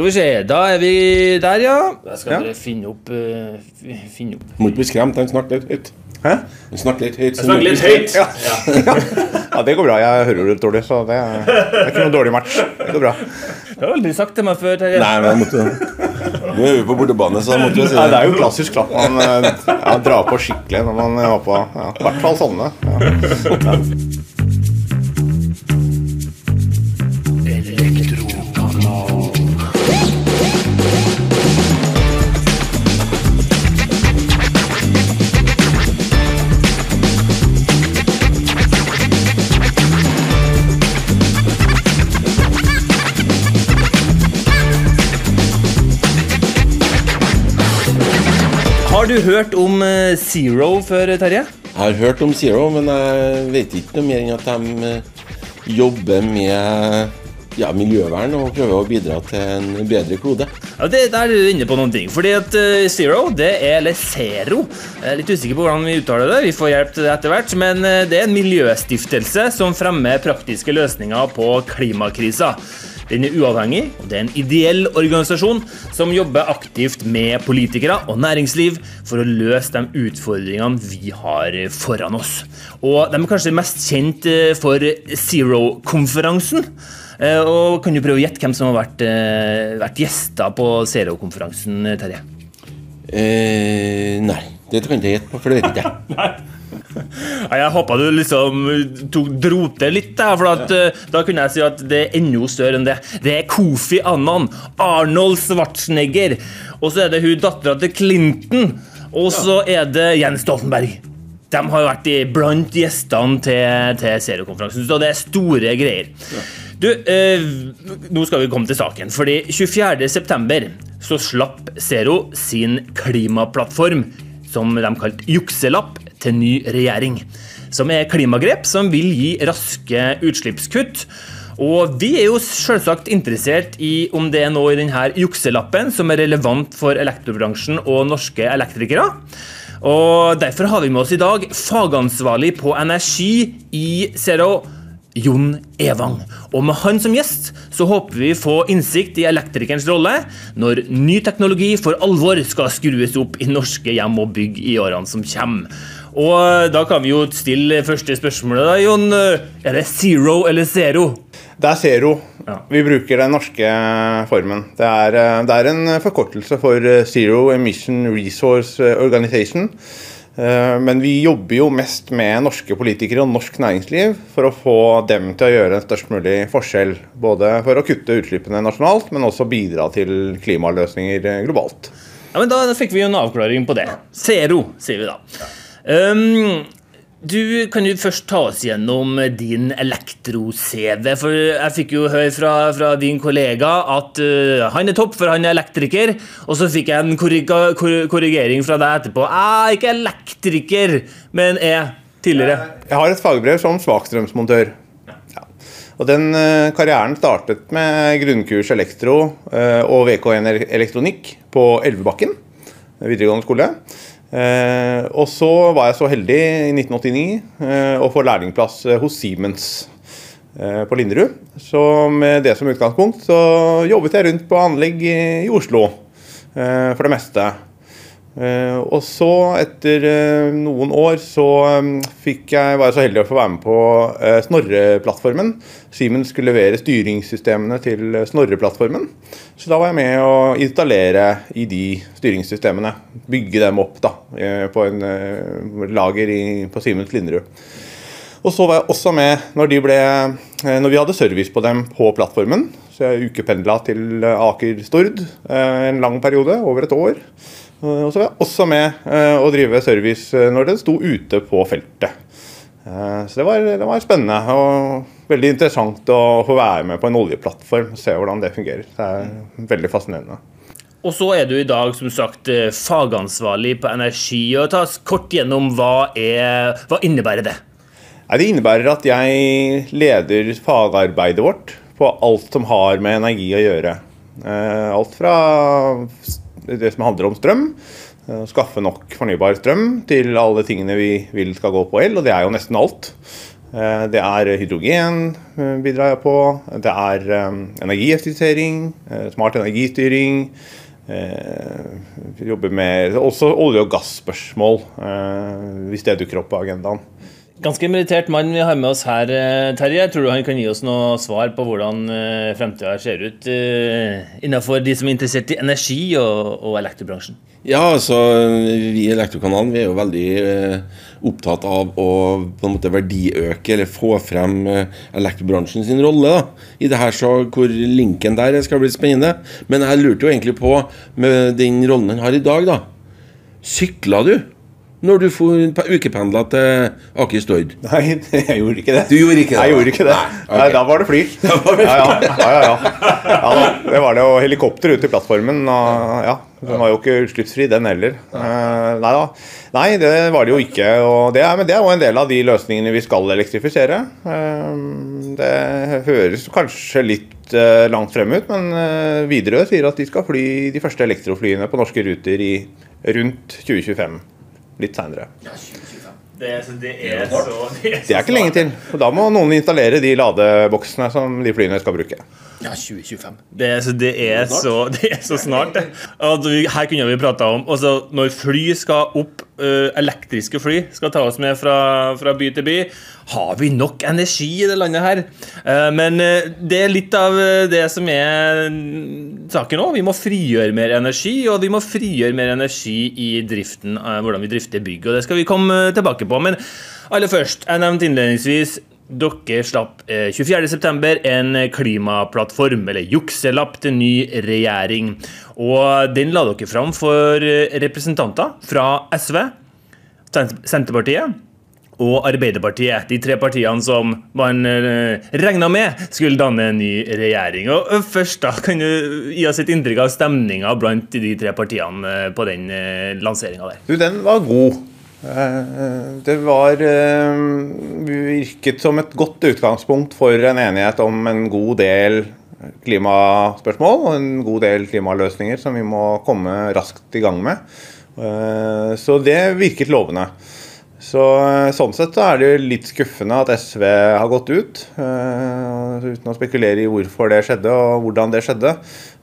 Skal vi se, da er vi der, ja. Da skal dere finne opp, uh, finne opp. Må ikke bli skremt, han snakker litt høyt. Hæ? Han snakker litt høyt. Snakker litt høyt. Ja. ja, det går bra. Jeg hører litt dårlig, så det er, det er ikke noe dårlig match. Det går bra. Du har aldri sagt til meg før, Terje. Nei, men jeg måtte Nå er vi på bortebane, så måtte vi si Nei, det det. er jo klassisk klapp man eh, ja, drar på skikkelig når man var på ja, I hvert fall sånne. Ja. Har du hørt om eh, Zero før, Terje? Jeg har hørt om Zero, men jeg vet ikke noe mer enn at de eh, jobber med ja, miljøvern og prøver å bidra til en bedre klode. Ja, det, Der er du inne på noen ting. Fordi at uh, Zero, det er eller Zero Jeg er litt usikker på hvordan vi uttaler det. Vi får hjelp til det etter hvert. Men eh, det er en miljøstiftelse som fremmer praktiske løsninger på klimakrisa. Den er uavhengig, og det er en ideell organisasjon som jobber aktivt med politikere og næringsliv for å løse de utfordringene vi har foran oss. Og de er kanskje mest kjent eh, for Zero-konferansen. Eh, Og Kan du prøve å gjette hvem som har vært, eh, vært gjester på Zero-konferansen, Terje? Eh, nei, det kan jeg ikke gjette på, for det vet ikke jeg. Ja, jeg håpa du liksom tok, dro til litt, der, for at, ja. da kunne jeg si at det er enda større enn det. Det er Kofi Annan, Arnold Schwarzenegger, og så er det hun dattera til Clinton, og så er det Jens Stoltenberg. De har vært i, blant gjestene til, til seriekonferansen, så det er store greier. Du, eh, nå skal vi komme til saken, fordi 24.9. så slapp Zero sin klimaplattform, som de kalte jukselapp, til ny regjering. Som er klimagrep som vil gi raske utslippskutt. Og vi er jo selvsagt interessert i om det er noe i denne jukselappen som er relevant for elektrobransjen og norske elektrikere. Og Derfor har vi med oss i dag fagansvarlig på energi i Zero, Jon Evang. Og med han som gjest så håper vi få innsikt i elektrikerens rolle når ny teknologi for alvor skal skrues opp i norske hjem og bygg i årene som kommer. Og da kan vi jo stille første spørsmålet, da, Jon. Er det zero eller zero? Det er Zero. Ja. Vi bruker den norske formen. Det er, eh, det er en forkortelse for eh, Zero Emission Resource Organization. Eh, Men vi jobber jo mest med norske politikere og norsk næringsliv for å få dem til å gjøre en størst mulig forskjell. Både for å kutte utslippene nasjonalt, men også bidra til klimaløsninger eh, globalt. Ja, men da, da fikk vi jo en avklaring på det. Zero, sier vi da. Um, du Kan jo først ta oss gjennom din elektro-CV. For jeg fikk jo høre fra, fra din kollega at uh, han er topp, for han er elektriker. Og så fikk jeg en korrigering fra deg etterpå. Jeg er ikke elektriker, men er tidligere. Jeg har et fagbrev som svakstrømsmontør. Ja. Og den uh, karrieren startet med grunnkurs elektro uh, og VK1 elektronikk på Elvebakken videregående skole. Eh, og så var jeg så heldig i 1989 eh, å få lærlingplass eh, hos Siemens eh, på Linderud. Så med det som utgangspunkt så jobbet jeg rundt på anlegg i, i Oslo eh, for det meste. Eh, og så, etter eh, noen år, så eh, fikk jeg, var jeg så heldig å få være med på Snorre-plattformen. Siemens skulle levere styringssystemene til Snorre-plattformen. Så da var jeg med å installere i de styringssystemene. Bygge dem opp da, på en lager i, på Siemens Linderud. Og så var jeg også med når, ble, når vi hadde service på dem på plattformen. Så jeg ukependla til Aker Stord en lang periode, over et år. Eh, Og så var jeg også med eh, å drive service eh, når den sto ute på feltet. Eh, Så det var, det var spennende og veldig interessant å få være med på en oljeplattform og se hvordan det fungerer. Det er veldig fascinerende. Og så er du i dag som sagt eh, fagansvarlig på energi. og Ta oss kort gjennom hva, er, hva innebærer det? Det innebærer at jeg leder fagarbeidet vårt på alt som har med energi å gjøre. Eh, Alt fra det som handler om strøm, eh, skaffe nok fornybar strøm, til alle tingene vi vil skal gå på el, og det er jo nesten alt. Eh, det er hydrogen bidrar jeg på. Det er eh, energieffektivisering, smart energistyring. Jobber med også olje- og gasspørsmål, hvis det dukker opp på agendaen. Ganske meritert mann vi har med oss her, eh, Terje. Tror du han kan gi oss noe svar på hvordan eh, fremtida ser ut eh, innenfor de som er interessert i energi og, og elektrobransjen? Ja, altså vi i Elektrokanalen vi er jo veldig opptatt av å på en måte verdiøke eller få frem elektrobransjen sin rolle da, i det her, så hvor linken der skal bli spennende. Men jeg lurte jo egentlig på, med den rollen han har i dag, da. Sykla du når du ukependla til Aker Stord? Nei, jeg gjorde ikke det. Du gjorde ikke det, Jeg gjorde ikke det. Nei, okay. Nei, da var det fly. Ja, ja, ja, ja, ja. ja da, det var det jo helikopter ute i plattformen. Og, ja, den var jo ikke utslippsfri, den heller. Eh, nei da. Nei, det var det jo ikke. Det men det er jo en del av de løsningene vi skal elektrifisere. Eh, det høres kanskje litt eh, langt frem ut, men eh, Widerøe sier at de skal fly de første elektroflyene på norske ruter i rundt 2025. Litt seinere. Det, det, er så, det, Det er ikke lenge til. Og da må noen installere de ladeboksene som de flyene skal bruke. Ja, 2025. Det, så, det, er så, det er så snart, det. Her kunne vi prata om altså, Når fly skal opp, elektriske fly skal ta oss med fra, fra by til by, har vi nok energi i det landet her? Eh, men eh, det er litt av eh, det som er mm, saken òg. Vi må frigjøre mer energi, og vi må frigjøre mer energi i driften, eh, hvordan vi drifter bygg. Og det skal vi komme tilbake på. Men aller først, jeg nevnte innledningsvis dere slapp eh, 24.9. en klimaplattform, eller jukselapp til ny regjering. Og den la dere fram for eh, representanter fra SV, Senterpartiet og Arbeiderpartiet. De tre partiene som man eh, regna med skulle danne en ny regjering. Og eh, først da, Kan du gi oss et inntrykk av stemninga blant de tre partiene eh, på den eh, lanseringa der? Du, den var god. Eh, Det var eh, virket som et godt utgangspunkt for en enighet om en god del klimaspørsmål og en god del klimaløsninger som vi må komme raskt i gang med. Eh, Så det virket lovende. Så eh, Sånn sett så er det litt skuffende at SV har gått ut, eh, uten å spekulere i hvorfor det skjedde og hvordan det skjedde.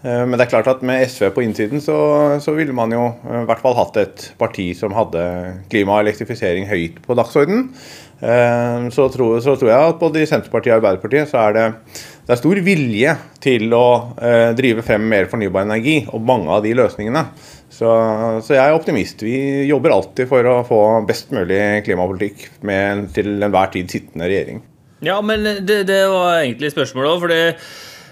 Eh, Men det er klart at med SV på innsiden så, så ville man jo eh, i hvert fall hatt et parti som hadde klima og elektrifisering høyt på dagsordenen. Eh, Så tror, så tror jeg at både i Senterpartiet og Arbeiderpartiet så er det, det er stor vilje til å drive frem mer fornybar energi, og mange av de løsningene. Så, så jeg er optimist. Vi jobber alltid for å få best mulig klimapolitikk med en til enhver tid sittende regjering. Ja, men det, det var egentlig spørsmålet òg,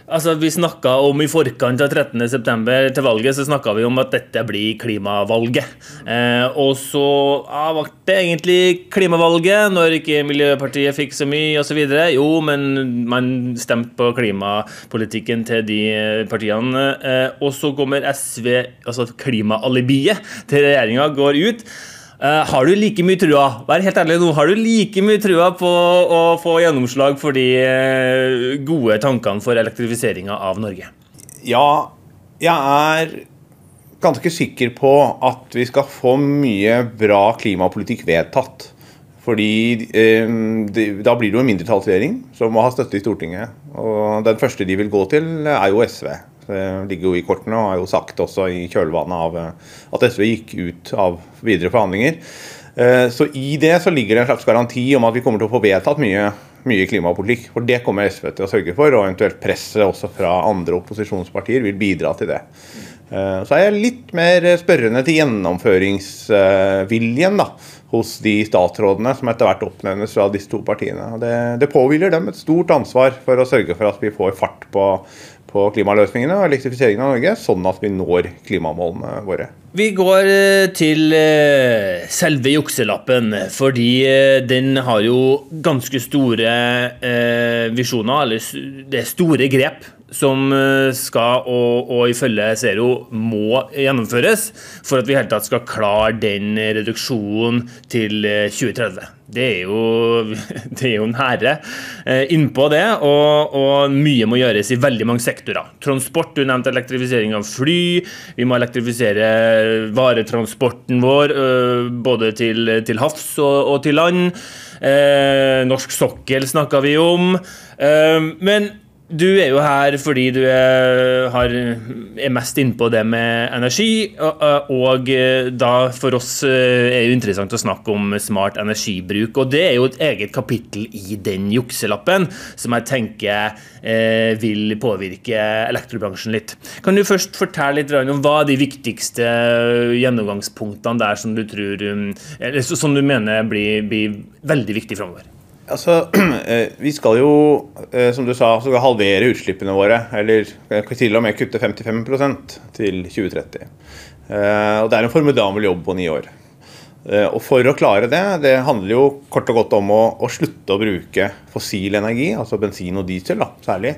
Altså, Vi snakka om i forkant av 13.9. til valget så snakka vi om at dette blir klimavalget. Eh, og så ja, var det egentlig klimavalget når ikke Miljøpartiet fikk så mye osv. Jo, men man stemte på klimapolitikken til de partiene. Eh, og så kommer SV, altså klimaalibiet til regjeringa, går ut. Eh, har du like mye trua Vær helt ærlig nå, har du like mye trua på å få gjennomslag for de eh, gode tankene for elektrifiseringa av Norge? Ja, jeg er ganske sikker på at vi skal få mye bra klimapolitikk vedtatt. Fordi eh, de, da blir det jo en mindretallsregjering som må ha støtte i Stortinget. Og den første de vil gå til, er jo SV. Det ligger jo i kortene og er jo sagt også i kjølvannet av eh, at SV gikk ut av videre forhandlinger. Eh, Så i det så ligger det en slags garanti om at vi kommer til å få vedtatt mye, mye klimapolitikk. For det kommer SV til å sørge for, og eventuelt presset også fra andre opposisjonspartier vil bidra til det. Eh, Så er jeg litt mer spørrende til gjennomføringsviljen da, hos de statsrådene som etter hvert oppnevnes fra disse to partiene. Det, det påhviler dem et stort ansvar for å sørge for at vi får fart på, på klimaløsningene og elektrifiseringen av Norge, sånn at vi når klimamålene våre. Vi går eh, til eh, selve jukselappen, fordi eh, den har jo ganske store visjoner, eller det er store grep som eh, skal, og, og ifølge Zero må gjennomføres for at vi helt tatt skal klare den reduksjonen til 2030. Eh, det er jo, det er jo nære eh, innpå det, og, og, mye må gjøres i veldig mange sektorer. Transport, du nevnte elektrifisering av fly. Vi må elektrifisere varetransporten vår, både til, til havs og, og, til land. norsk sokkel snakka vi om. men du er jo her fordi du er, har, er mest innpå det med energi. Og, og, da for oss er det interessant å snakke om smart energibruk. Og det er jo et eget kapittel i den jukselappen som jeg tenker eh, vil påvirke elektrobransjen litt. Kan du først fortelle litt om hva de viktigste gjennomgangspunktene der som du tror eller som du mener blir, blir veldig viktig framover? Altså, eh, Vi skal jo, eh, som du sa, skal halvere utslippene våre. Eller til og med kutte 55% til 2030. Eh, og Det er en formidabel jobb på ni år. Og For å klare det, det handler jo kort og godt om å, å slutte å bruke fossil energi, altså bensin og diesel da, særlig,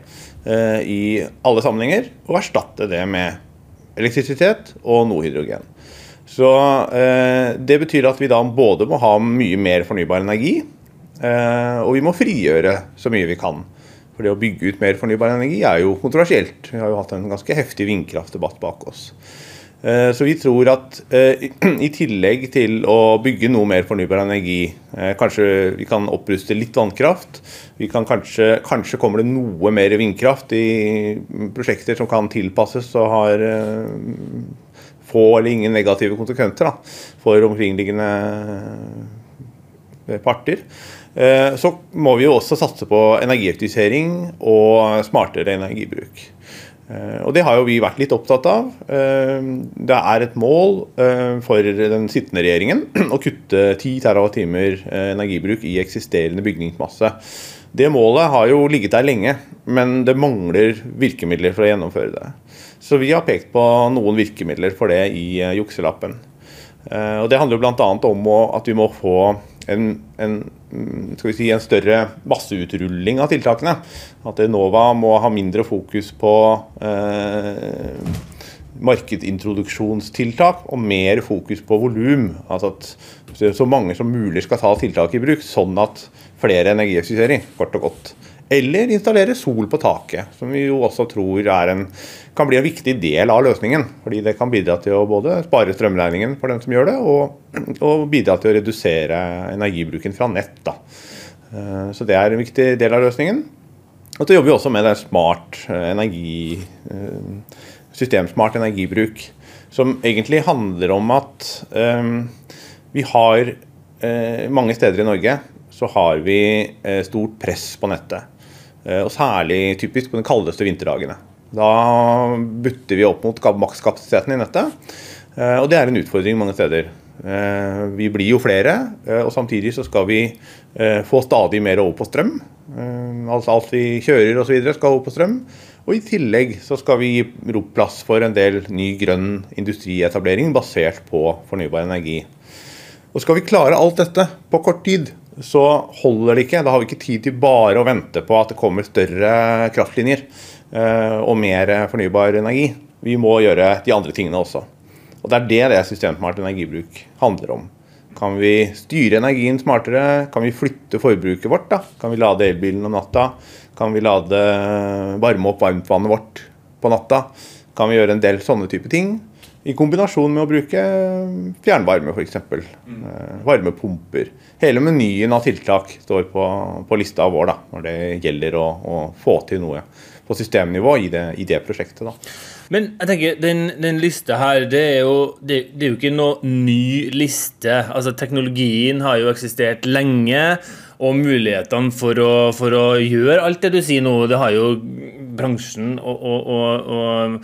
i alle sammenhenger, og erstatte det med elektrisitet og noe hydrogen. Så Det betyr at vi da både må ha mye mer fornybar energi, Eh, og vi må frigjøre så mye vi kan. For det å bygge ut mer fornybar energi er jo kontroversielt. Vi har jo hatt en ganske heftig vindkraftdebatt bak oss. Eh, så vi tror at eh, i tillegg til å bygge noe mer fornybar energi, kanskje vi kan oppruste litt vannkraft, vi kan kanskje, kanskje kommer det noe mer vindkraft i prosjekter som kan tilpasses og har få eller ingen negative konsekvenser da, for omkringliggende parter. Eh, så må vi jo også satse på energieffektivisering og smartere energibruk. Eh, og Det har jo vi vært litt opptatt av. Eh, det er et mål for den sittende regjeringen å kutte 10 TWh energibruk i eksisterende bygningsmasse. Det målet har jo ligget der lenge, men det mangler virkemidler for å gjennomføre det. Så vi har pekt på noen virkemidler for det i jukselappen. Og Det handler bl.a. om at vi må få en, en Mm, si, en større masseutrulling av tiltakene. At Enova må ha mindre fokus på eh, markedintroduksjonstiltak og mer fokus på volum. Altså at så mange som mulig skal ta tiltak i bruk, sånn at flere energieffektiviserer, kort og godt. Eller installere sol på taket, som vi jo også tror en, kan bli en viktig del av løsningen. Fordi det kan bidra til å både spare strømregningen for dem som gjør det, og, og bidra til å redusere energibruken fra nett. Da. Eh, så det er en viktig del av løsningen. Og så jobber vi også med det smart eh, energi, eh, systemsmart energibruk. Som egentlig handler om at vi har mange steder i Norge så har vi stort press på nettet. Eh, og særlig typisk på de kaldeste vinterdagene. Da butter vi opp mot makskapasiteten i nettet, eh, og det er en utfordring mange steder. Eh, vi blir jo flere, og samtidig så skal vi få stadig mer over på strøm. Altså alt vi kjører osv. skal over på strøm. Og i tillegg så skal vi gi ro plass for en del ny grønn industrietablering basert på fornybar energi. Og skal vi klare alt dette på kort tid, så holder det ikke. Da har vi ikke tid til bare å vente på at det kommer større kraftlinjer eh, og mer fornybar energi. Vi må gjøre de andre tingene også. Og Det er det det systemsmart energibruk handler om. Kan vi styre energien smartere? Kan vi flytte forbruket vårt? da? Kan vi lade elbilen om natta? Kan vi lade varme opp varmtvannet vårt på natta? Kan vi gjøre en del sånne type ting? I kombinasjon med å bruke fjernvarme, f.eks. Mm. Eh, varmepumper. Hele menyen av tiltak står på, på lista vår da, når det gjelder å, å, få til noe på systemnivå i det, i det prosjektet. da. Men jeg tenker, den, den lista her, det er, jo, det, det er jo ikke noe ny liste. Altså, Teknologien har jo eksistert lenge og mulighetene for å, for å, gjøre alt det du sier nå, det har jo bransjen og, og, og,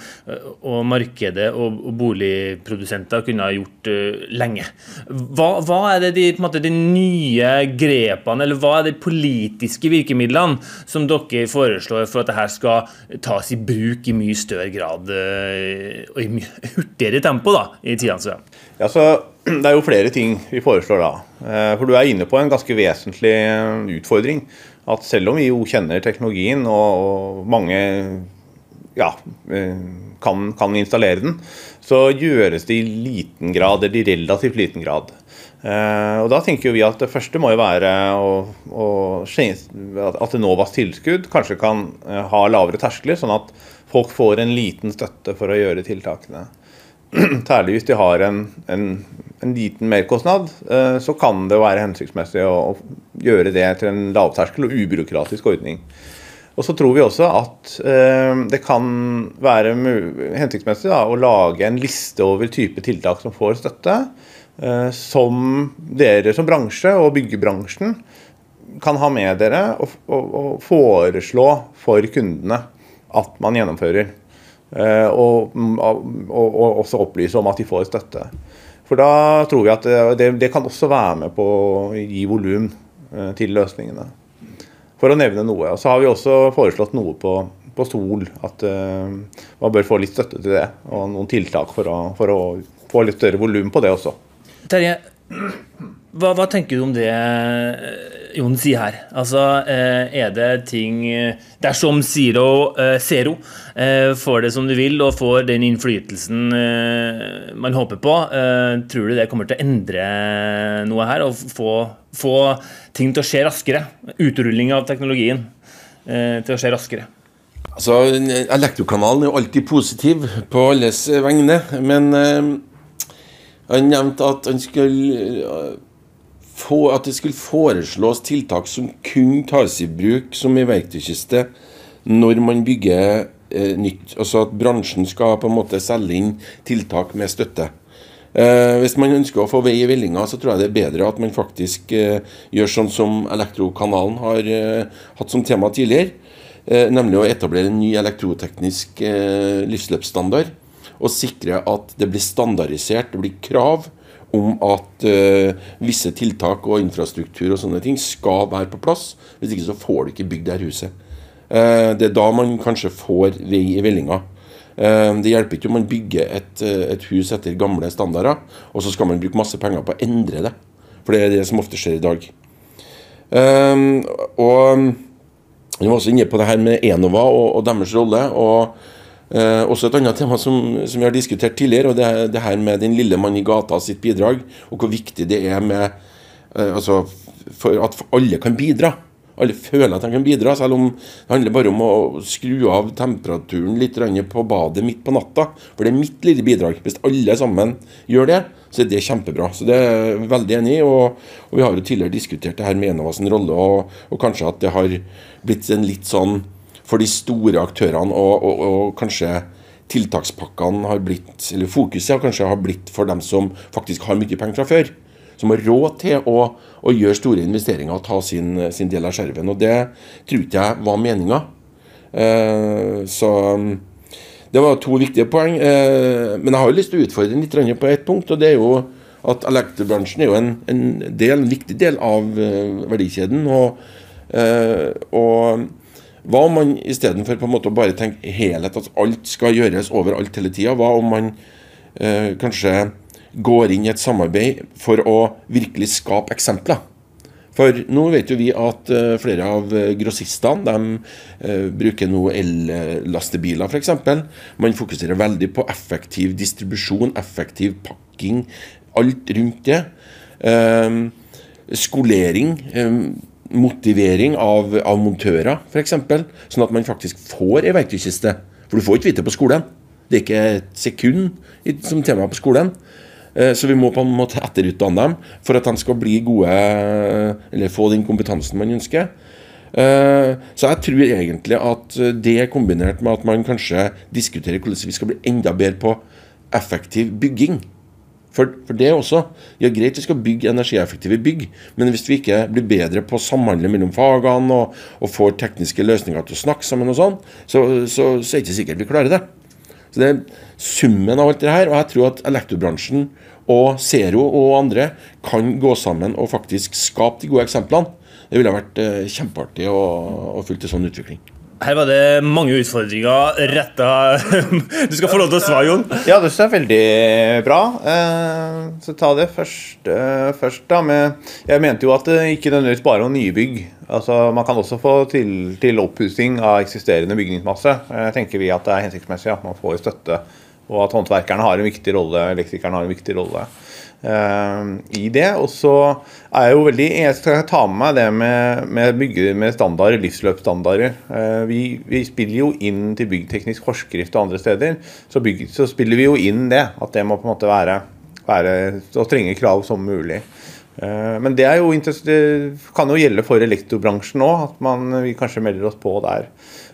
og markedet og, boligprodusenter kunne ha gjort uh, lenge. Hva, hva, er det de, måte, de, nye grepene, eller hva er de politiske virkemidlene som dere foreslår for at dette skal tas i bruk i mye større grad uh, og i mye hurtigere tempo da, i tidene som kommer? Det er jo flere ting vi foreslår da. Eh, for du er inne på en ganske vesentlig eh, utfordring. At selv om vi jo kjenner teknologien, og mange ja, eh, kan, kan, installere den, så gjøres det i liten grad, eller i relativt liten grad. Eh, og Da tenker vi at det første må jo være å, å, at Enovas tilskudd kanskje kan ha lavere terskler, sånn at folk får en liten støtte for å gjøre tiltakene. Særlig hvis de har en, en, en liten merkostnad, så kan det være hensiktsmessig å, å gjøre det til en lavterskel og ubyråkratisk ordning. Og så tror vi også at eh, det kan være hensiktsmessig da, å lage en liste over type tiltak som får støtte, eh, som dere som bransje og byggebransjen kan ha med dere og, og, og foreslå for kundene at man gjennomfører. Eh, og, og, også opplyse om at de får støtte. For da tror vi at det, det kan også være med på å gi volum eh, til løsningene for å nevne noe. Så har vi også foreslått noe på, på Sol, at man bør få litt støtte til det. Og noen tiltak for å, for å få litt større volum på det også. Terje, hva, hva, tenker du om det Jon sier her? Altså, eh, er det ting Dersom Zero, eh, Zero får det som du vil og får den innflytelsen man håper på, tror du det kommer til å endre noe her? Og få, få ting til å skje raskere? Utrulling av teknologien til å skje raskere? Altså, Elektrokanalen er jo alltid positiv på alles vegne, men han nevnte at, han skulle, eh, få, at det skulle foreslås tiltak som kun tas i bruk som i verktøykiste når man bygger eh, nytt. Altså at bransjen skal på en måte selge inn tiltak med støtte. Eh, hvis man ønsker å få vei i vellinga, så tror jeg det er bedre at man faktisk eh, gjør sånn som Elektrokanalen har eh, hatt som tema tidligere. Eh, nemlig å etablere en ny elektroteknisk livsløpsstandard og sikre at det blir standardisert, det blir krav om at uh, visse tiltak og infrastruktur og sånne ting skal være på plass. Hvis ikke så får du ikke bygd det her huset. Uh, det er da man kanskje får vei i vellinga. Uh, det hjelper ikke om man bygger et, et, hus etter gamle standarder, og så skal man bruke masse penger på å endre det. For det er det som ofte skjer i dag. og Vi var også inne på det her med Enova og, og deres rolle. og Eh, også et annet tema som, som, vi har diskutert tidligere, og det er det her med den lille mann i gata sitt bidrag, og hvor viktig det er med eh, altså, for at alle kan bidra. Alle føler at de kan bidra, selv om det handler bare om å skru av temperaturen litt på badet midt på natta. For det er mitt lille bidrag. Hvis alle sammen gjør det, så er det kjempebra. Så det er jeg veldig enig i. Og, og, vi har jo tidligere diskutert det her med Enovas rolle, og, og kanskje at det har blitt en litt sånn for de store aktørene, og, og, og kanskje tiltakspakkene har blitt, eller fokuset kanskje har blitt for dem som faktisk har mye penger fra før. Som har råd til å, å gjøre store investeringer og ta sin, sin, del av skjerven. Og det tror ikke jeg var meninga. Eh, så det var to viktige poeng. Eh, men jeg har jo lyst til å utfordre litt på ett punkt. og det er jo at Elektrobransjen er jo en, en, del, en viktig del av uh, verdikjeden. Og, eh, og hva om man istedenfor bare tenke helhet, at alt skal gjøres overalt hele tida, hva om man eh, kanskje går inn i et samarbeid for å virkelig skape eksempler? For nå vet jo vi at uh, flere av uh, grossistene de uh, bruker nå ellastebiler f.eks. Man fokuserer veldig på effektiv distribusjon, effektiv pakking, alt rundt det. Uh, skolering. Um, motivering av, av montører, f.eks. Sånn at man faktisk får ei verktøykiste. For du får ikke vite på skolen. Det er ikke et sekund som tema på skolen. Eh, så vi må på en måte etterutdanne dem for at de skal bli gode, eller få den kompetansen man ønsker. Eh, så jeg tror egentlig at det er kombinert med at man kanskje diskuterer hvordan vi skal bli enda bedre på effektiv bygging. For, for, det også ja, greit vi skal bygge energieffektive bygg, men hvis vi ikke blir bedre på å samhandle mellom fagene og, og får tekniske løsninger til å snakke sammen, og sånn, så, så, så, er det ikke sikkert vi klarer det. Så Det er summen av alt det her, og jeg tror at elektrobransjen og Zero og andre kan gå sammen og faktisk skape de gode eksemplene. Det ville vært eh, kjempeartig å, å følge en sånn utvikling. Her var det mange utfordringer retta Du skal få lov til å svare, Jon. Ja, det er veldig bra. Eh, så ta det først, eh, først da Jeg mente jo at det ikke nødvendigvis bare var nybygg. Altså, Man kan også få til, til oppussing av eksisterende bygningsmasse. Jeg tenker vi at det er hensiktsmessig at man får støtte, og at håndverkerne har en viktig rolle, elektrikerne har en viktig rolle. Uh, i det. Og så er jeg jo veldig Jeg skal ta med meg det med, med bygge med standarder, livsløpsstandarder. Uh, vi, vi, spiller jo inn til byggteknisk forskrift og andre steder. Så, bygg, så, spiller vi jo inn det. At det må på en måte være, være så strenge krav som mulig. Uh, men det, jo, det, kan jo gjelde for elektrobransjen òg, at man, vi kanskje melder oss på der.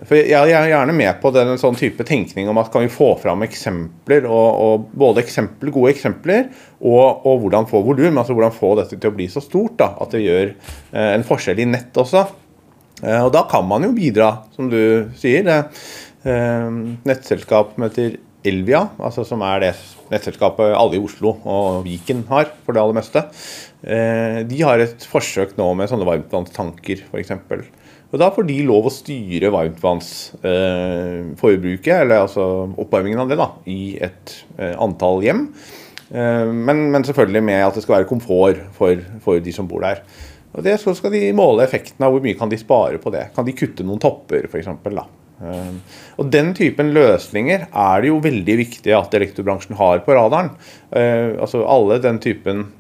For jeg, er gjerne med på den sånn type tenkning om at kan vi få fram eksempler, og, og både eksempler, gode eksempler, og, og hvordan få volum. Altså hvordan få dette til å bli så stort da, at det gjør eh, en forskjell i nett også. Eh, og da kan man jo bidra, som du sier. Det, eh, nettselskap som Elvia, altså som er det nettselskapet alle i Oslo og Viken har for det aller meste. Eh, de har et forsøk nå med sånne varmtvannstanker, f.eks. Og Da får de lov å styre varmtvannsforbruket, eh, eller altså oppvarmingen av det, da, i et eh, antall hjem. Men, men, selvfølgelig med at det skal være komfort for, for de som bor der. Og det, Så skal de måle effekten av hvor mye kan de spare på det. Kan de kutte noen topper, f.eks. Uh, og Den typen løsninger er det jo veldig viktig at elektrobransjen har på radaren. Altså Alle den typen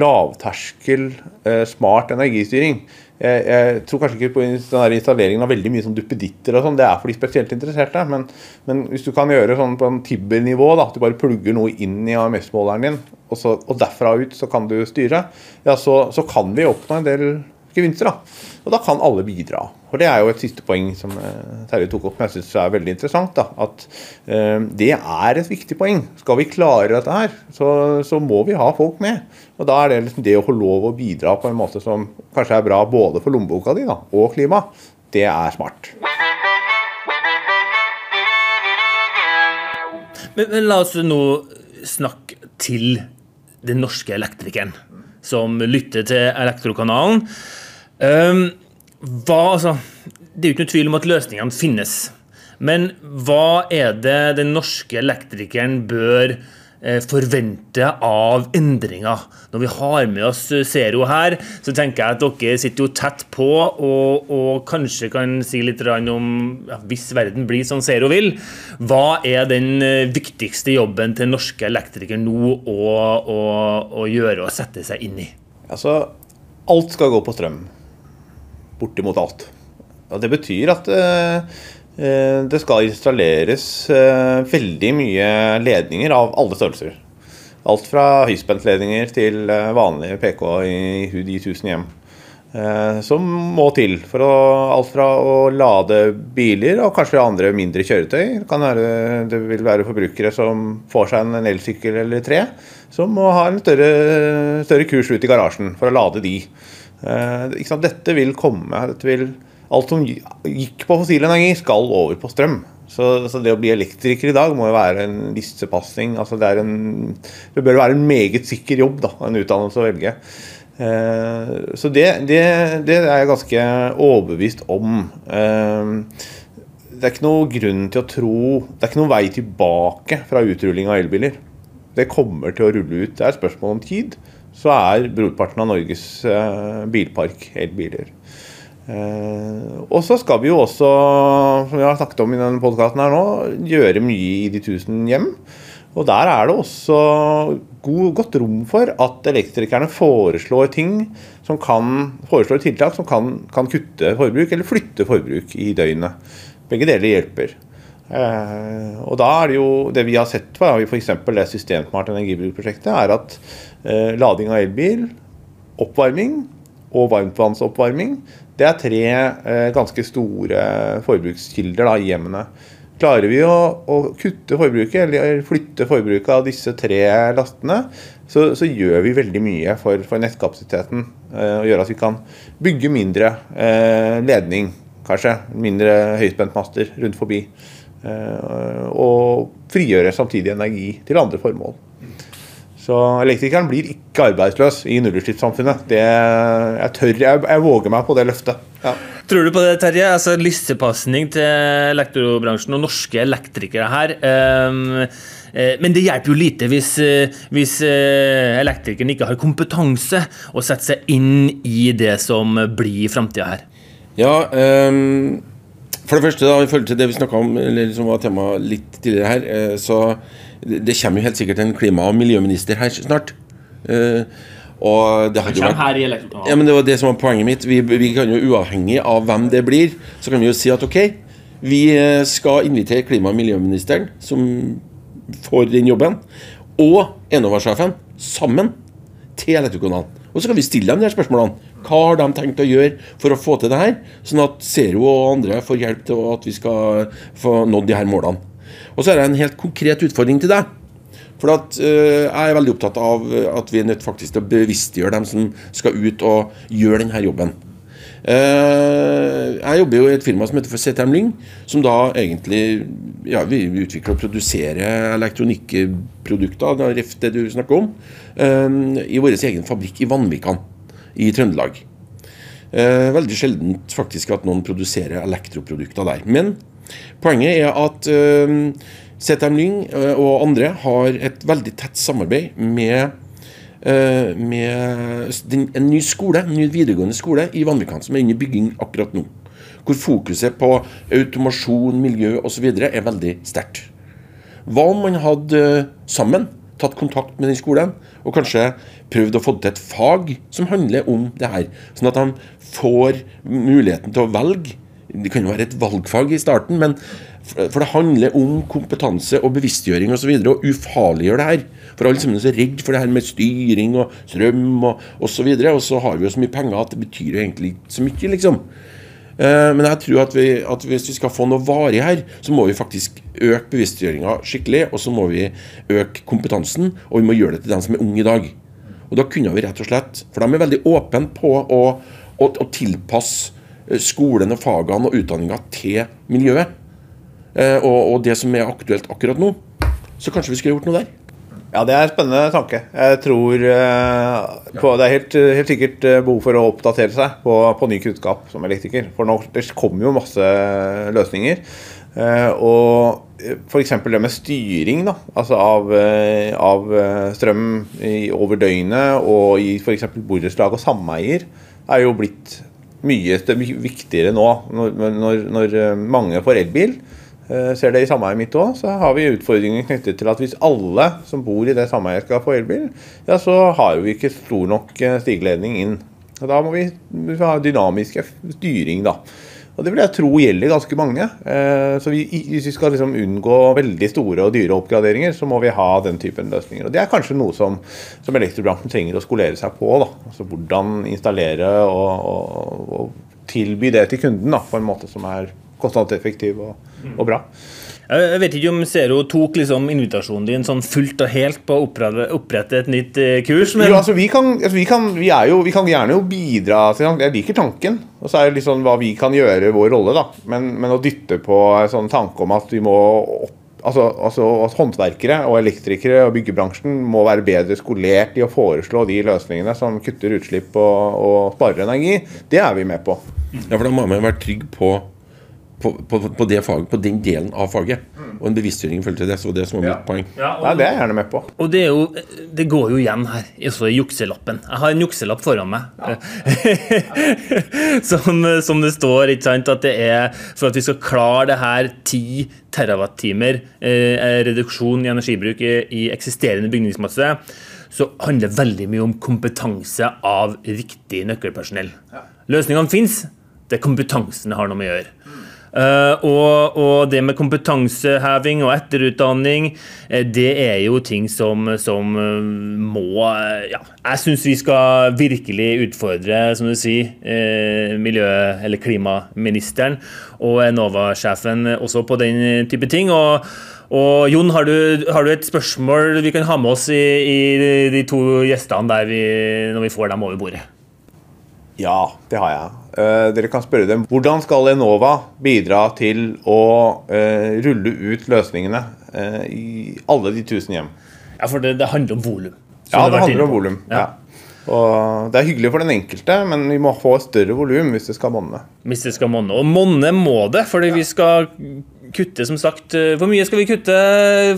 lavterskel, uh, smart energistyring jeg, tror kanskje ikke på den installeringen av veldig mye sånn duppeditter og sånn. Det er for de spesielt interesserte. Men, men, hvis du kan gjøre sånn på en Tibber-nivå, at du bare plugger noe inn i AMS-måleren din, og, så, og, derfra ut så kan du styre, ja, så, så kan vi oppnå en del gevinster. da. Og da kan alle bidra. For Det er jo et siste poeng som eh, Terje tok opp, men jeg syns er veldig interessant. da, At eh, det er et viktig poeng. Skal vi klare dette her, så, så, må vi ha folk med. Og Da er det liksom det å få lov å bidra på en måte som kanskje er bra både for lommeboka di da, og klima, det er smart. Men, men la oss nå snakke til den norske elektrikeren som lytter til Elektrokanalen. Um, hva, altså, det er jo ikke noe tvil om at løsningene finnes. Men hva er det den norske elektrikeren bør eh, forvente av endringer? Når vi har med oss Zero her, så tenker jeg at dere sitter jo tett på og, og kanskje kan si litt om ja, Hvis verden blir som Zero vil, hva er den eh, viktigste jobben til norske elektrikere nå å, å, å gjøre og sette seg inn i? Altså, alt skal gå på strøm bortimot alt. Og Det betyr at eh, eh, det skal installeres eh, veldig mye ledninger av alle størrelser. Alt fra høyspentledninger til vanlige PK i HUD i 1000 hjem. Som må til for å, alt fra å lade biler og kanskje andre mindre kjøretøy. Det, være, det vil være forbrukere som får seg en elsykkel eller tre, som må ha en større, større kurs ut i garasjen for å lade de. Eh, dette vil komme. Dette vil, alt som gikk på fossil energi, skal over på strøm. Så, så, det å bli elektriker i dag må jo være en listepassing. Altså det, en, det, bør være en meget sikker jobb, da, en utdannelse å velge. Eh, så det, det, det, er jeg ganske overbevist om. Eh, det er ikke noe grunn til å tro Det er ikke noen vei tilbake fra utrulling av elbiler. Det kommer til å rulle ut. Det er et spørsmål om tid så er brorparten av Norges eh, bilpark elbiler. Eh, og så skal vi jo også, som vi har snakket om i denne podkasten her nå, gjøre mye i de tusen hjem. Og der er det også god, godt rom for at elektrikerne foreslår ting som kan, foreslår tiltak som kan, kan kutte forbruk eller flytte forbruk i døgnet. Begge deler hjelper. Eh, og da er det jo Det vi har sett på, f.eks. det Systemsmart energibrukprosjektet, er at lading av elbil, oppvarming og varmtvannsoppvarming, det er tre eh, ganske store forbrukskilder da, i hjemmene. Klarer vi å, å, kutte forbruket, eller flytte forbruket av disse tre lastene, så, så gjør vi veldig mye for, for nettkapasiteten. Eh, og gjør at vi kan bygge mindre eh, ledning, kanskje. Mindre høyspentmaster rundt forbi. Eh, og frigjøre samtidig energi til andre formål. Så elektrikeren blir ikke arbeidsløs i nullutslippssamfunnet. Det, jeg tør, jeg, jeg våger meg på det løftet. Ja. Tror du på det, Terje? Altså Lissepasning til elektrobransjen og norske elektrikere her. Um, men det hjelper jo lite hvis, eh, hvis eh, elektrikeren ikke har kompetanse å sette seg inn i det som blir framtida her. Ja, um, for det første, da, i forhold til det vi snakka om, eller som var tema litt tidligere her, så det kommer jo helt sikkert en klima- og miljøminister her snart. Uh, og det hadde jo vært ja, men Det var det som var poenget mitt. Vi, vi, kan jo Uavhengig av hvem det blir, så kan vi jo si at ok, vi eh, skal invitere klima- og miljøministeren, som får den jobben, og Enova-sjefen sammen til Elektrokanalen. Og så kan vi stille dem de her spørsmålene. Hva har de tenkt å gjøre for å få til det her? Sånn at Zero og andre får hjelp til at vi skal få nådd de her målene. Og så er det en helt konkret utfordring til deg. For at, uh, jeg er veldig opptatt av at vi er nødt faktisk til å bevisstgjøre dem som skal ut og gjøre denne jobben. Uh, jeg jobber jo i et firma som heter for CTM Lyng, som da egentlig ja, vi utvikler og produserer elektronikkprodukter, det du snakker om, uh, i vår egen fabrikk i Vanvikan i Trøndelag. veldig sjeldent faktisk at noen produserer elektroprodukter der. Men Poenget er at uh, ZM Lyng uh, og andre har et veldig tett samarbeid med, uh, med en ny skole, en ny videregående skole i Vanvikan, som er i bygging akkurat nå. Hvor fokuset på automasjon, miljø osv. er veldig sterkt. Hva om man hadde sammen tatt kontakt med den skolen og kanskje prøvd å få til et fag som handler om det her, sånn at de får muligheten til å velge det kan jo være et valgfag i starten, men for det handler om kompetanse og bevisstgjøring osv. Og, og ufarliggjøre det her. For alle sammen er så redd for det her med styring og strøm og osv. Og, og så har vi jo så mye penger at det betyr jo egentlig ikke så mye, liksom. Eh, men jeg tror at, vi, at, hvis vi skal få noe varig her, så må vi faktisk øke bevisstgjøringa skikkelig. Og så må vi øke kompetansen, og vi må gjøre det til dem som er unge i dag. Og da kunne vi rett og slett For de er veldig åpne på å, å, å tilpasse skolen og fagene og utdanninga til miljøet. Eh, og, og, det som er aktuelt akkurat nå. Så kanskje vi skulle gjort noe der. Ja, det er en spennende tanke. Jeg tror uh, på, Det er helt, helt, sikkert behov for å oppdatere seg på, på ny kunnskap som elektriker. For nå, det kommer jo masse løsninger. Og f.eks. det med styring da, altså av, av strøm i, over døgnet og i f.eks. borettslag og sameier er jo blitt mye viktigere nå. Når, når, når eh, mange får elbil, eh, ser det i sameiet mitt òg, så har vi utfordringer knyttet til at hvis alle som bor i det sameiet skal få elbil, ja, så har vi ikke stor nok eh, stigeledning inn. Da må vi, vi ha dynamisk styring, da. Og Det vil jeg tro gjelder ganske mange. Eh, så vi, Hvis vi skal liksom unngå veldig store og dyre oppgraderinger, så må vi ha den typen løsninger. Og Det er kanskje noe som, som elektrobransjen trenger å skolere seg på. da. Altså Hvordan installere og, og, og tilby det til kunden da, på en måte som er kostnadseffektiv og, og bra. Jeg vet ikke om Zero tok liksom invitasjonen din sånn fullt og helt på å opprette, opprette et nytt eh, kurs? Men... Jo, altså, vi, kan, altså, vi, kan, vi, jo, vi, kan, gjerne jo bidra Jeg liker tanken. Og så er det liksom hva vi kan gjøre, vår rolle. da. Men, men å dytte på en sånn tanke om at vi må opp Altså, altså, Håndverkere og elektrikere og byggebransjen må være bedre skolert i å foreslå de løsningene som kutter utslipp og, og sparer energi. Det er vi med på. Ja, for Da må man være trygg på på, på, på, det faget, på den delen av faget. Og en bevisstgjøring i til det. Så det som var mitt poeng. Ja, og, det er jeg gjerne med på. Og det, jo, det går jo igjen her, også i jukselappen. Jeg har en jukselapp foran meg. Ja. som, som, det står, ikke sant, at det er for at vi skal klare det her 10 terawattimer eh, reduksjon i energibruk i, i eksisterende bygningsmasse så handler det veldig mye om kompetanse av riktig nøkkelpersonell. Ja. Løsningene fins, det er kompetansen det har noe med å gjøre. Uh, og, og, det med kompetanseheving og etterutdanning, uh, det er jo ting som, som uh, må Ja, jeg syns vi skal virkelig utfordre, som du sier, miljø- eller klimaministeren og Enova-sjefen også på den type ting. og og Jon, har du, har du, et spørsmål vi kan ha med oss i, i de to gjestene vi, når vi får dem over bordet? Ja, det har jeg. Uh, dere kan spørre dem hvordan skal Enova bidra til å uh, rulle ut løsningene uh, i alle de tusen hjem. Ja, for det, det handler om volum. Ja, det handler om volum. Ja. Ja. Og det er hyggelig for den enkelte, men vi må få større volum hvis det skal monne. Hvis det skal monne. Og monne må det, fordi vi skal kutte, som sagt eh, Hvor mye skal vi kutte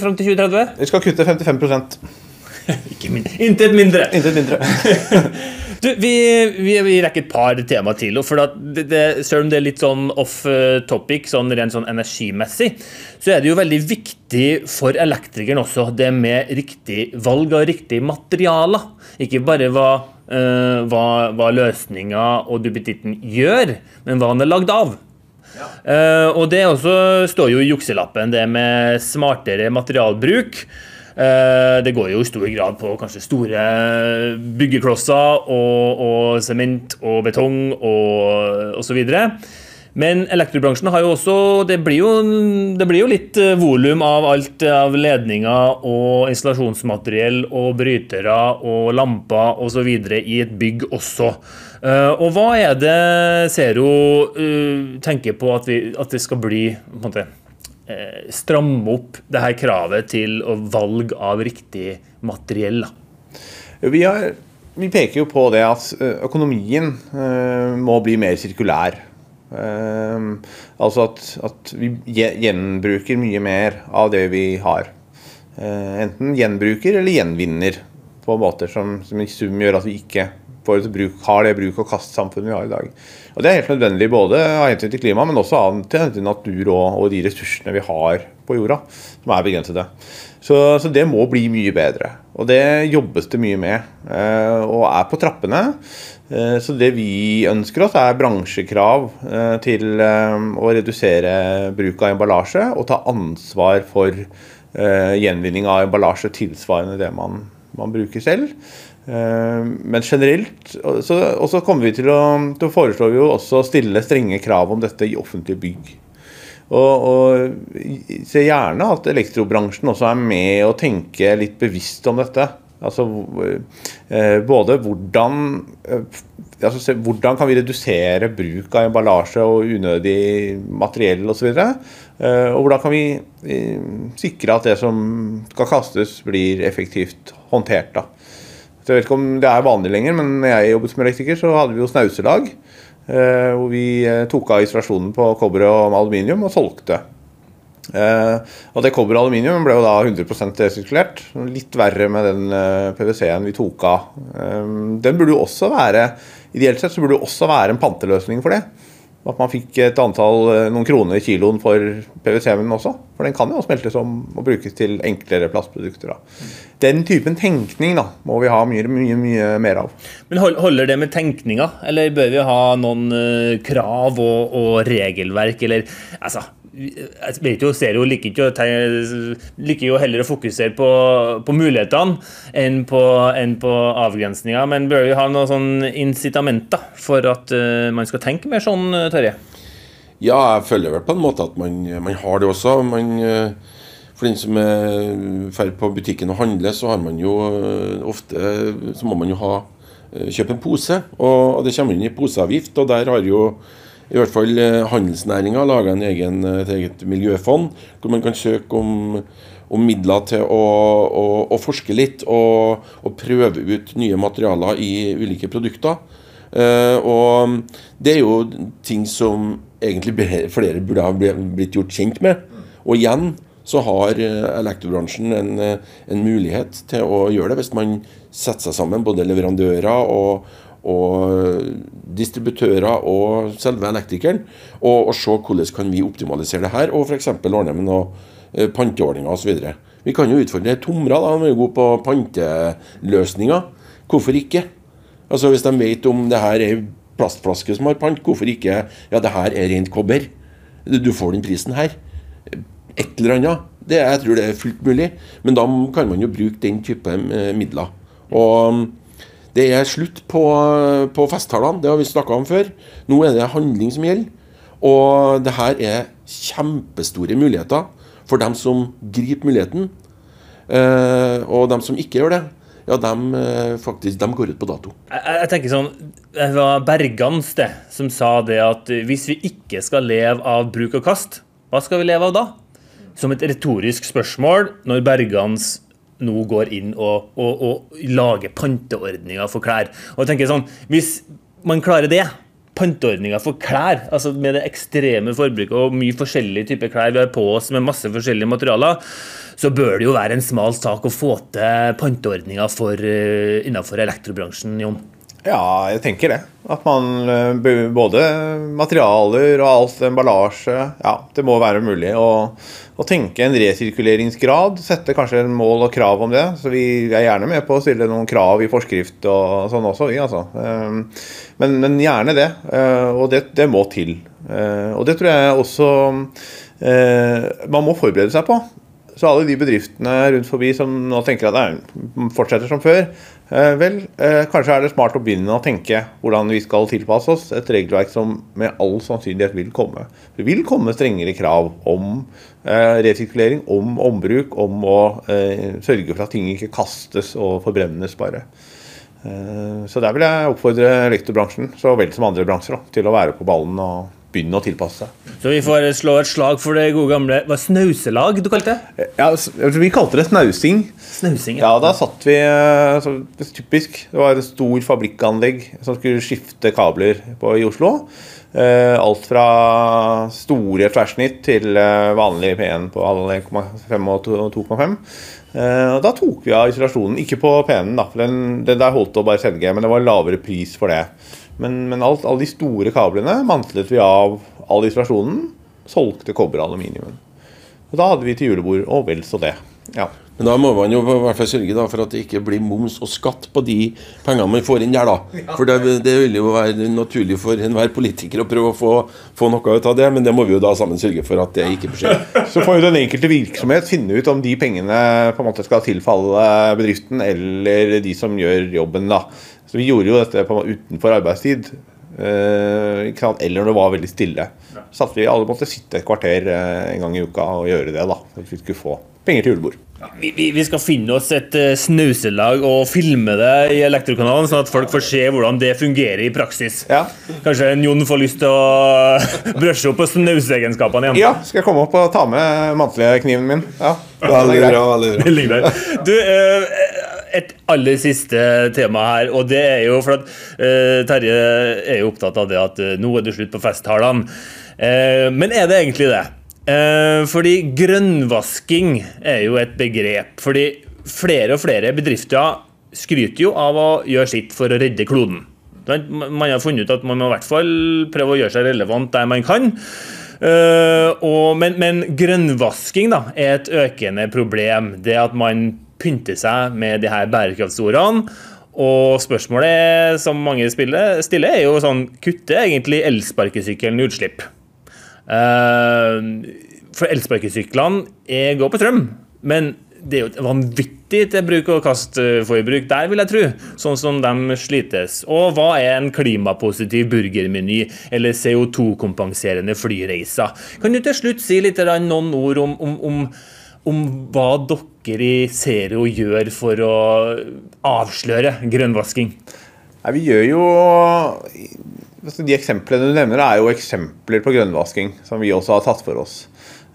fram til 2030? Vi skal kutte 55 Ikke min Intet mindre. Intet mindre. Du, vi, vi, vi rekker et par tema til. For at det, det, selv om det er litt sånn off eh, topic, sånn rent sånn energimessig, så er det jo veldig viktig for elektrikeren også det med riktig valg av riktig materialer. Ikke bare hva, uh, hva, hva løsninga og duppetitten gjør, men hva den er lagd av. Eh, og det også står jo i jukselappen, det med smartere materialbruk. Eh, det går jo i stor grad på kanskje store byggeklosser og, og sement og betong og osv. Men elektrobransjen har jo også Det blir jo, det blir jo litt eh, volum av alt av ledninger og installasjonsmateriell og brytere og lamper osv. i et bygg også. Eh, og hva er det Zero tenker på at, vi, at det skal bli på en måte, stramme opp det her kravet til valg av riktig materiell? Vi, har, vi peker jo på det at økonomien må bli mer sirkulær. Altså at, at vi gjenbruker mye mer av det vi har. Eh, enten gjenbruker eller gjenvinner på måter som, som i sum gjør at vi ikke får bruk, har det bruk- og kast-samfunnet vi har i dag. Og Det er helt nødvendig både av hensyn til klima, men også av hensyn til natur og, og de ressursene vi har på jorda, som er begrensede. Så, så det må bli mye bedre. Og det jobbes det mye med, eh, og er på trappene. Eh, Så det vi ønsker oss, er bransjekrav eh, til å redusere bruk av emballasje og ta ansvar for gjenvinning av emballasje tilsvarende det man, man bruker selv. Eh, Men generelt og så, og så kommer vi til å, til å vi jo også å stille strenge krav om dette i offentlige bygg. Og, og se gjerne at elektrobransjen også er med og tenker litt bevisst om dette. Altså eh, både hvordan eh, altså, Hvordan kan vi redusere bruk av emballasje og unødig materiell osv. Eh, og hvordan kan vi sikre at det som skal kastes, blir effektivt håndtert. da. Så jeg vet ikke om det er vanlig lenger, men når jeg jobbet som elektriker, så hadde vi jo snauselag. eh, Hvor vi eh, tok av isolasjonen på kobber og aluminium og solgte. Eh, og det kobber og aluminium ble jo da 100% resirkulert. Litt verre med den PwC-en vi tok av. Den burde jo også være Ideelt sett så burde det også være en panteløsning for det. At man fikk et antall, eh, noen kroner kiloen for PwC-en også. For den kan jo smeltes om og brukes til enklere plastprodukter. Da. Den typen tenkning da, må vi ha mye, mye, mye mer av. Men Holder det med tenkninga, eller bør vi ha noen eh, krav og, og regelverk, eller altså jeg vet jo, liker, te- liker jo heller å fokusere på, på mulighetene enn på, enn på avgrensninger. Men bør vi ha noen sånn incitamenter for at uh, man skal tenke mer sånn, eh, Terje? Ja, jeg føler vel på en måte at man, man har det også. Man, eh, for den som er drar på butikken og handler, så har man jo ofte Så må man jo ha kjøpe en pose. Og det kommer inn i poseavgift, og der har jo i hvert fall eh, handelsnæringa laga eh, et eget miljøfond, hvor man kan søke om, om midler til å, å, å forske litt og, og prøve ut nye materialer i ulike produkter. Eh, og det er jo ting som egentlig flere burde ha blitt gjort kjent med. Og igjen så har eh, elektrobransjen en, en mulighet til å gjøre det hvis man setter seg sammen, både leverandører og, og distributører og selve elektrikeren, og, og se hvordan kan vi optimalisere det her, og f.eks. ordne med noen eh, panteordninger osv. Vi kan jo utfordre Tomra, da, de er gode på panteløsninger. Hvorfor ikke? Altså Hvis de vet om det her er plastflaske som har pant, hvorfor ikke Ja, det her er rent kobber. Du får den prisen her. Et eller annet. Det, jeg tror det er fullt mulig. Men da kan man jo bruke den type eh, midler. Og det er slutt på, på festtalene. Det har vi snakka om før. Nå er det handling som gjelder. Og det her er kjempestore muligheter for dem som griper muligheten. Eh, og dem som ikke gjør det, ja, dem, eh, faktisk, dem går ut på dato. Jeg- jeg tenker sånn, Det var Bergans det, som sa det at hvis vi ikke skal leve av bruk og kast, hva skal vi leve av da? Som et retorisk spørsmål når Bergans nå går inn og, og, og lager panteordninger for klær. Og jeg tenker sånn, Hvis man klarer det, panteordninger for klær, altså med det ekstreme forbruket og mye forskjellige typer klær vi har på oss med masse forskjellige materialer, så bør det jo være en smal sak å få til panteordninger for, uh, innenfor elektrobransjen, Jon. Ja, jeg tenker det. At man eh, både materialer og alt emballasje Ja, det må være mulig å, å, tenke en resirkuleringsgrad. Sette kanskje en mål og krav om det. Så vi er gjerne med på å stille noen krav i forskrift og sånn også, vi, altså. Ehm, men, men, gjerne det. Eh, og det, det, må til. Eh, og det tror jeg også man må forberede seg på. Så alle de bedriftene rundt forbi som nå tenker at det fortsetter som før, vel, eh, kanskje er det smart å begynne å tenke hvordan vi skal tilpasse oss et regelverk som med all sannsynlighet vil komme. Det vil komme strengere krav om eh, resirkulering, om ombruk, om å sørge for at ting ikke kastes og forbrennes bare. Så der vil jeg oppfordre elektrobransjen, så vel som andre bransjer, til å være på ballen og begynne å tilpasse seg. Så vi får slå et slag for det gode gamle Hva snauselag du kalte det? Ja, Vi kalte det snausing. Snausing, ja. ja da satt vi så, Typisk. Det var et stor fabrikkanlegg som skulle skifte kabler på, i Oslo. Eh, alt fra store tverrsnitt til eh, vanlig P1 på 1,5 og 2,5. Eh, da tok vi av isolasjonen. Ikke på P1-en, da, for den, den der holdt å bare sende, men det var lavere pris for det. Men, men alt, alle de store kablene mantlet vi av all isolasjonen. Solgte kobber og aluminium. Og da hadde vi til julebord, og vel så det. Ja. Men da må man jo i hvert fall sørge for at det ikke blir moms og skatt på de pengene man får inn der. da. For det, det vil jo være naturlig for enhver politiker å prøve å få, få, noe ut av det, men det må vi jo da sammen sørge for at det ikke skjer. Så får jo den enkelte virksomhet finne ut om de pengene på en måte skal tilfalle bedriften eller de som gjør jobben. da. Så vi gjorde jo dette på, utenfor arbeidstid. Eh, eller når det var veldig stille. Så at vi alle måtte sitte et kvarter eh, en gang i uka og gjøre det. da, For at vi skulle få penger til julebord. Ja, vi, vi, skal finne oss et uh, snauselag og filme det i Elektrokanalen, sånn at folk får se hvordan det fungerer i praksis. Ja. Kanskje Jon får lyst til å brushe opp på snauseegenskapene igjen? Ja, skal jeg komme opp og ta med mantlekniven min. Ja. Veldig bra. veldig bra. Du, uh, et aller siste tema her, og det er jo for at uh, Terje er jo opptatt av det at uh, nå er det slutt på festtalene. Uh, men er det egentlig det? Fordi grønnvasking er jo et begrep. Fordi flere og flere bedrifter skryter jo av å gjøre sitt for å redde kloden. Man har funnet ut at man må i hvert fall prøve å gjøre seg relevant der man kan. Uh, og, men, men, grønnvasking da, er et økende problem. Det at man pynter seg med de her bærekraftsordene. Og spørsmålet som mange stiller, er jo sånn Kutter egentlig elsparkesykkelen utslipp? Uh, for elsparkesyklene går på strøm, men det er jo et vanvittig til bruk og kastforbruk der, vil jeg tro. Sånn som de slites. Og hva er en klimapositiv burgermeny eller CO2-kompenserende flyreiser? Kan du til slutt si litt noen ord om, om, om om hva dere i Zero gjør for å avsløre grønnvasking? Nei, vi gjør jo De eksemplene du nevner, er jo eksempler på grønnvasking som vi også har tatt for oss.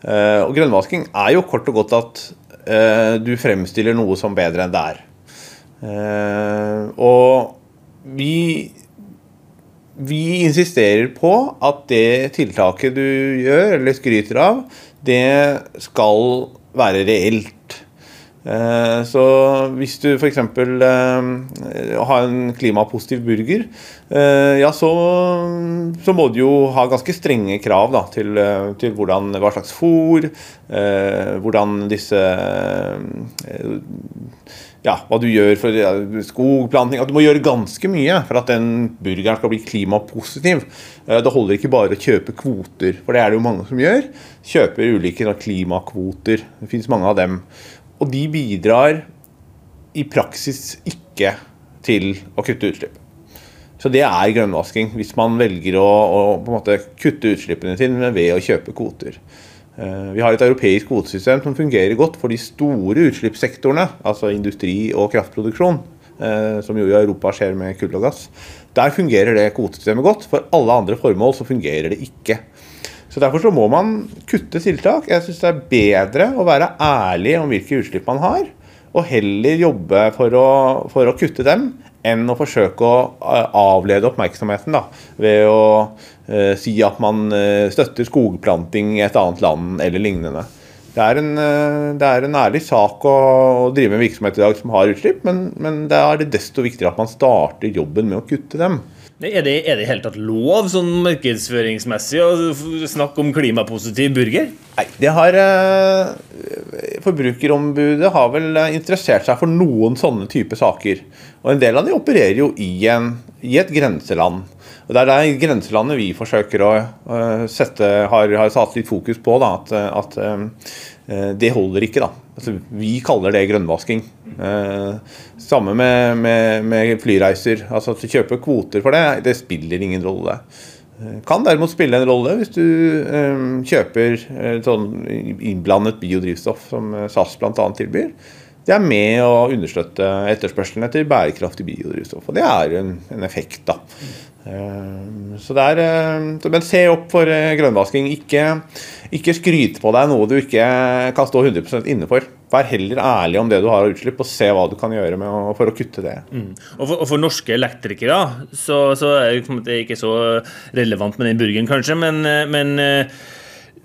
Eh, og grønnvasking er jo kort og godt at eh, du fremstiller noe som bedre enn det er. Eh, og vi vi insisterer på at det tiltaket du gjør, eller skryter av, det skal være reelt. Eh, så hvis du f.eks. Eh, har en klimapositiv burger, eh, ja, så, så, må du jo ha ganske strenge krav da, til, til hvordan, hva slags fôr, hvordan disse ja, hva du gjør for ja, skogplanting du må gjøre ganske mye for at den burgeren skal bli klimapositiv. Det holder ikke bare å kjøpe kvoter, for det er det jo mange som gjør. Kjøper ulike klimakvoter. Det finnes mange av dem. Og de bidrar i praksis ikke til å kutte utslipp. Så det er grønnvasking, hvis man velger å, å kutte utslippene sine ved å kjøpe kvoter. Eh, vi har et europeisk kvotesystem som fungerer godt for de store utslippssektorene, altså industri og kraftproduksjon, eh, som jo i Europa skjer med kull og gass. Der fungerer det kvotesystemet godt. For alle andre formål så fungerer det ikke. Så Derfor så må man kutte tiltak. Jeg syns det er bedre å være ærlig om hvilke utslipp man har, og heller jobbe for å, for å kutte dem enn å forsøke å eh, avlede oppmerksomheten da, ved å eh, si at man eh, støtter skogplanting i et annet land eller lignende. Det er en, eh, det er en ærlig sak å, å drive en virksomhet i dag som har utslipp, men, men det er desto viktigere at man starter jobben med å kutte dem. Er det, i det hele tatt lov, sånn markedsføringsmessig, å snakke om klimapositiv burger? Nei, det har eh, Forbrukerombudet har vel eh, interessert seg for noen sånne type saker. Og en del av de opererer jo i, en, i et grenseland. Og Det er det grenselandet vi forsøker å uh, sette, har, satt litt fokus på. Da, at at eh, det holder ikke. da. Altså, vi kaller det grønnvasking. Eh, samme med, med, med flyreiser. Altså du kjøper kvoter for det, det spiller ingen rolle. Eh, Kan derimot spille en rolle hvis du eh, kjøper eh, sånn innblandet biodrivstoff som eh, SAS bl.a. tilbyr. Det er med å understøtte etterspørselen etter bærekraftig biodrivstoff. Og det er en, en effekt, da. Eh, Så det er, eh, men se opp for eh, grønnvasking. Ikke, ikke skryt på deg noe du ikke kan stå 100 inne for. Vær heller ærlig om det du har av utslipp, og se hva du kan gjøre å, for å kutte det. Og for, og for norske elektrikere så, så er det ikke så relevant med den burgen, kanskje, men, eh, men eh,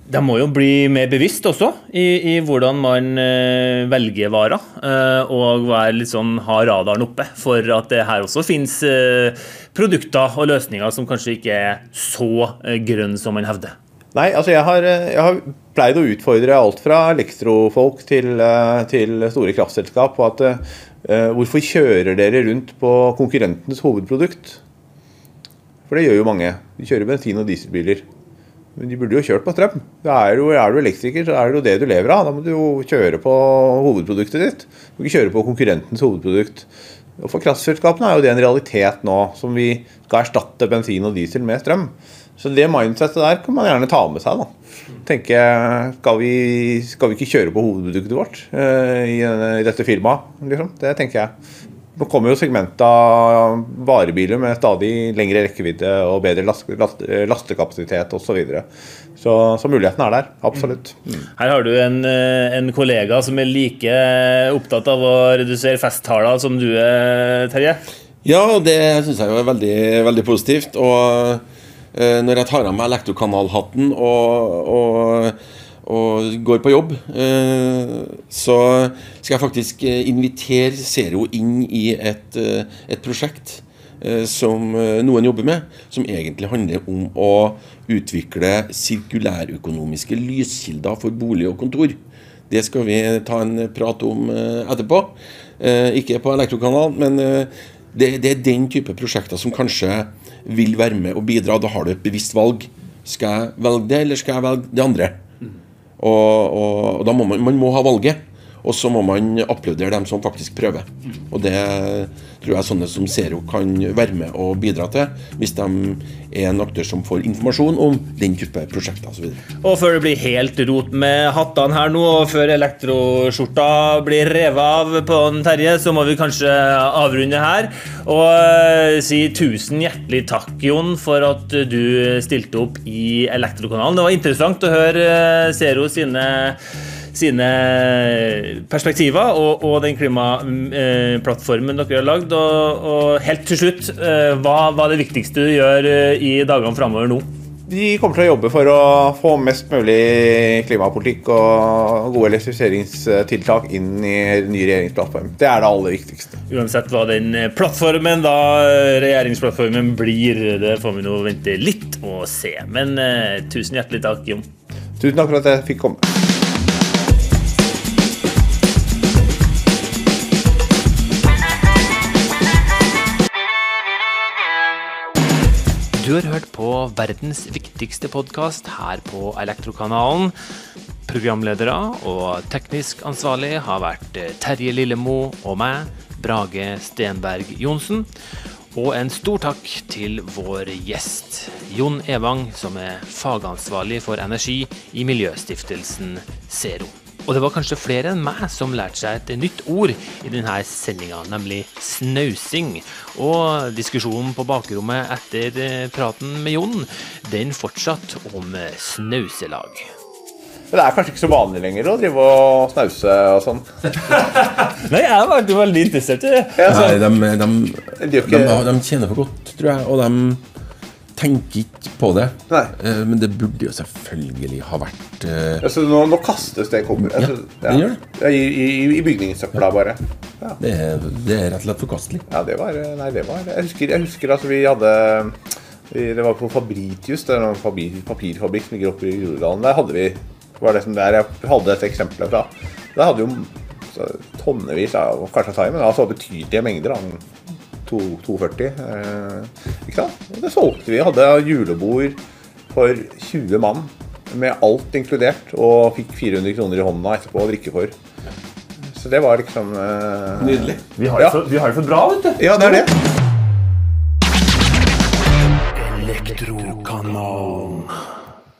de må jo bli mer bevisst også i, i hvordan man eh, velger varer, eh, og sånn, ha radaren oppe for at det her også finnes produkter og løsninger som kanskje ikke er så grønne som man hevder. Nei, altså jeg har, jeg har pleid å utfordre alt fra elektrofolk til, eh, til store kraftselskap på at uh, hvorfor kjører dere rundt på konkurrentenes hovedprodukt? For det gjør jo mange. De kjører bensin- og dieselbiler. Men de burde jo kjørt på strøm. Er, du, er du elektriker, så er det jo det du lever av. Da må du jo kjøre på hovedproduktet ditt. Du må ikke kjøre på konkurrentens hovedprodukt. Og For kraftselskapene er jo det en realitet nå, som vi skal erstatte bensin og diesel med strøm. Så det mindsettet der kan man gjerne ta med seg. da. Tenke, skal vi, skal vi ikke kjøre på hovedproduktet vårt uh, i, i dette firmaet? Liksom? Det tenker jeg. Nå kommer jo segmentet av varebiler med stadig lengre rekkevidde og bedre last, last, lastekapasitet osv. Så, videre. så Så muligheten er der. Absolutt. Mm. Her har du en, eh, en kollega som er like opptatt av å redusere festtaler som du er, Terje. Ja, og det syns jeg er veldig, veldig positivt. Og når jeg tar av meg elektrokanalhatten og, og, og går på jobb, eh, så skal jeg faktisk eh, invitere Zero inn i et, eh, et prosjekt eh, som eh, noen jobber med, som egentlig handler om å utvikle sirkulærøkonomiske lyskilder for bolig og kontor. Det skal vi ta en prat om eh, etterpå. Eh, Ikke på Elektrokanalen, men eh, det, det er den type prosjekter som kanskje vil være med og bidra. Da har du et bevisst valg. Skal jeg velge det, eller skal jeg velge det andre? Og, og, og da må man, man må ha valget. Og så må man applaudere dem som faktisk prøver. Og det tror jeg sånne som Zero kan være med og bidra til, hvis de er en aktør som får informasjon om den type prosjekter osv. Og før det blir helt rot med hattene her nå, og før elektroskjorta blir revet av på en Terje, så må vi kanskje avrunde her. Og eh, si tusen hjertelig takk, Jon, for at du stilte opp i Elektrokanalen. Det var interessant å høre eh, Zero sine sine perspektiver og, og den klimaplattformen dere har lagd. Og, og helt til slutt, eh, hva var det viktigste du gjør eh, i dagene framover nå? Vi kommer til å jobbe for å få mest mulig klimapolitikk og gode elektrifiseringstiltak inn i nye regjeringsplattform. Det er det aller viktigste. Uansett hva den plattformen, da regjeringsplattformen blir, det får vi nå vente litt og se. Men uh, tusen hjertelig takk, Jon. Tusen takk for at jeg fikk komme. Du har hørt på verdens viktigste podkast her på Elektrokanalen. Programledere og teknisk ansvarlig har vært eh, Terje Lillemo og meg, Brage Stenberg Johnsen. Og en stor takk til vår gjest, Jon Evang, som er fagansvarlig for energi i miljøstiftelsen Zero. Og det var kanskje flere enn meg som lærte seg et nytt ord i denne sendinga, nemlig snausing. Og diskusjonen på bakrommet etter eh, praten med Jon, den fortsatte om snauselag. Men Det er kanskje ikke så vanlig lenger å drive og snause og sånn. Nei, jeg var veldig interessert i det. Nei, de, de, De de tjener for godt, tror jeg, og de tenker ikke på det. Eh, Men det burde jo selvfølgelig ha vært eh, Altså, nå, nå kastes det kobber. Altså, Ja, det. Ja, I, i, i bygningssøpla, bare. Ja. det, er, det er rett og slett forkastelig. Ja, det var Nei, det var Jeg husker, jeg husker altså vi hadde vi, Det var på Fabritius, det er en papir, papirfabrikk som ligger oppe i Groruddalen. Der hadde vi var det som der jeg hadde et eksempel fra. Der hadde jo tonnevis av kanskje time, men altså betydelige mengder. Da, 240. Eh, ikke sant? Og det solgte vi. Hadde julebord for 20 mann med alt inkludert, og fikk 400 kroner i hånda etterpå å drikke for. Så det var liksom eh, Nydelig. Vi har det Ja. for, vi har det for bra, vet du. Ja, det er det. Elektrokanal.